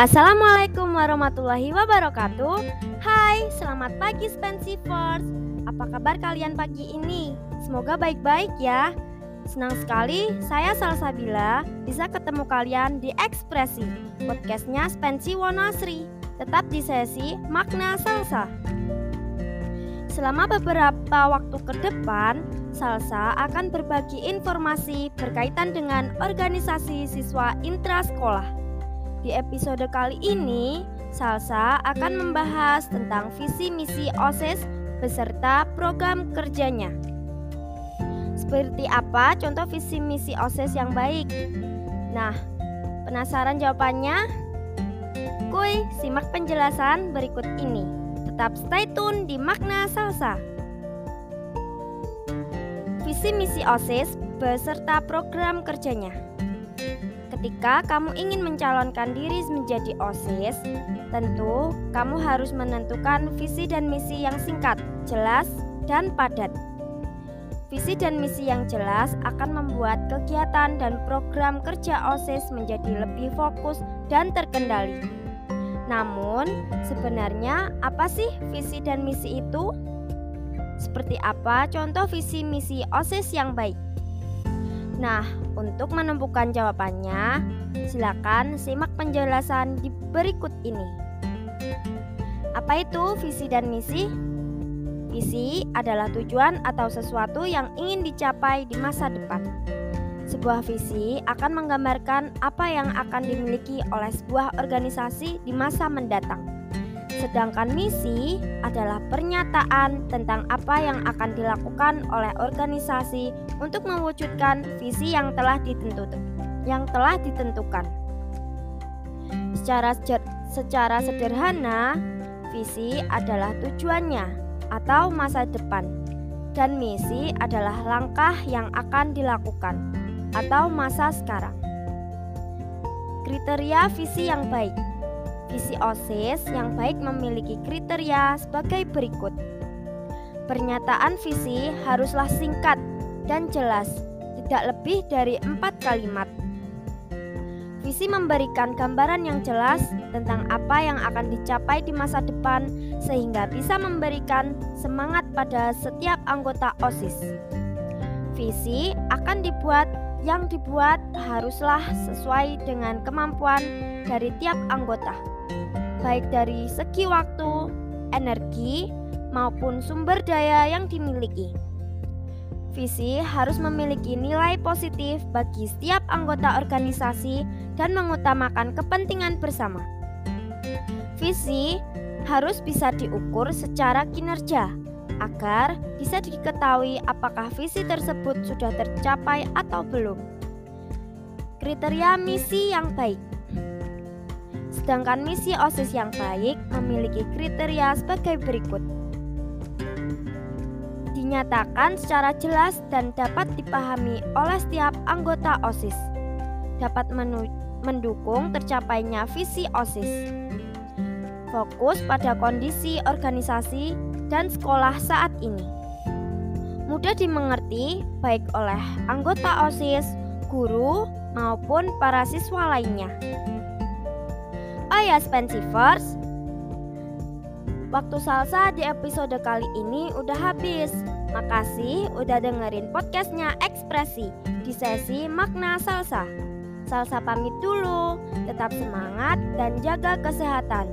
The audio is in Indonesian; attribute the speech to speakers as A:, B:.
A: Assalamualaikum warahmatullahi wabarakatuh. Hai, selamat pagi Spensivers Apa kabar kalian pagi ini? Semoga baik-baik ya. Senang sekali saya Salsabila bisa ketemu kalian di Ekspresi Podcastnya Spensi Wonasri. Tetap di sesi Makna Salsa. Selama beberapa waktu ke depan, Salsa akan berbagi informasi berkaitan dengan organisasi siswa intrasekolah. Di episode kali ini, Salsa akan membahas tentang visi misi OSIS beserta program kerjanya. Seperti apa contoh visi misi OSIS yang baik? Nah, penasaran jawabannya? Kuy, simak penjelasan berikut ini. Tetap stay tune di Makna Salsa. Visi misi OSIS beserta program kerjanya. Ketika kamu ingin mencalonkan diri menjadi OSIS, tentu kamu harus menentukan visi dan misi yang singkat, jelas, dan padat. Visi dan misi yang jelas akan membuat kegiatan dan program kerja OSIS menjadi lebih fokus dan terkendali. Namun, sebenarnya apa sih visi dan misi itu? Seperti apa contoh visi misi OSIS yang baik? Nah, untuk menemukan jawabannya, silakan simak penjelasan di berikut ini. Apa itu visi dan misi? Visi adalah tujuan atau sesuatu yang ingin dicapai di masa depan. Sebuah visi akan menggambarkan apa yang akan dimiliki oleh sebuah organisasi di masa mendatang. Sedangkan misi adalah pernyataan tentang apa yang akan dilakukan oleh organisasi untuk mewujudkan visi yang telah ditentukan. Yang telah ditentukan. Secara secara sederhana, visi adalah tujuannya atau masa depan dan misi adalah langkah yang akan dilakukan atau masa sekarang. Kriteria visi yang baik Visi OSIS yang baik memiliki kriteria sebagai berikut. Pernyataan visi haruslah singkat dan jelas, tidak lebih dari empat kalimat. Visi memberikan gambaran yang jelas tentang apa yang akan dicapai di masa depan, sehingga bisa memberikan semangat pada setiap anggota OSIS. Visi akan dibuat yang dibuat haruslah sesuai dengan kemampuan dari tiap anggota baik dari segi waktu, energi, maupun sumber daya yang dimiliki. Visi harus memiliki nilai positif bagi setiap anggota organisasi dan mengutamakan kepentingan bersama. Visi harus bisa diukur secara kinerja agar bisa diketahui apakah visi tersebut sudah tercapai atau belum. Kriteria misi yang baik Sedangkan misi OSIS yang baik memiliki kriteria sebagai berikut. Dinyatakan secara jelas dan dapat dipahami oleh setiap anggota OSIS. Dapat mendukung tercapainya visi OSIS. Fokus pada kondisi organisasi dan sekolah saat ini. Mudah dimengerti baik oleh anggota OSIS, guru, maupun para siswa lainnya. Oh ya Spensivers Waktu salsa di episode kali ini udah habis Makasih udah dengerin podcastnya Ekspresi di sesi Makna Salsa Salsa pamit dulu, tetap semangat dan jaga kesehatan